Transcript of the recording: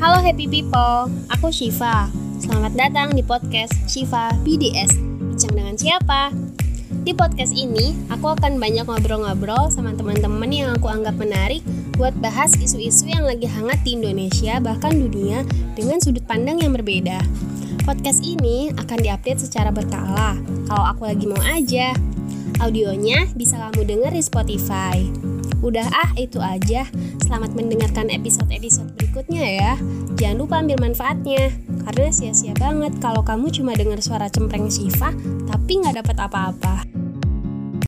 Halo happy people, aku Shiva. Selamat datang di podcast Shiva BDS. Bincang dengan siapa? Di podcast ini, aku akan banyak ngobrol-ngobrol sama teman-teman yang aku anggap menarik buat bahas isu-isu yang lagi hangat di Indonesia bahkan dunia dengan sudut pandang yang berbeda. Podcast ini akan diupdate secara berkala. Kalau aku lagi mau aja. Audionya bisa kamu dengar di Spotify. Udah ah, itu aja. Selamat mendengarkan episode-episode berikutnya ya. Jangan lupa ambil manfaatnya. Karena sia-sia banget kalau kamu cuma dengar suara cempreng Siva tapi nggak dapat apa-apa.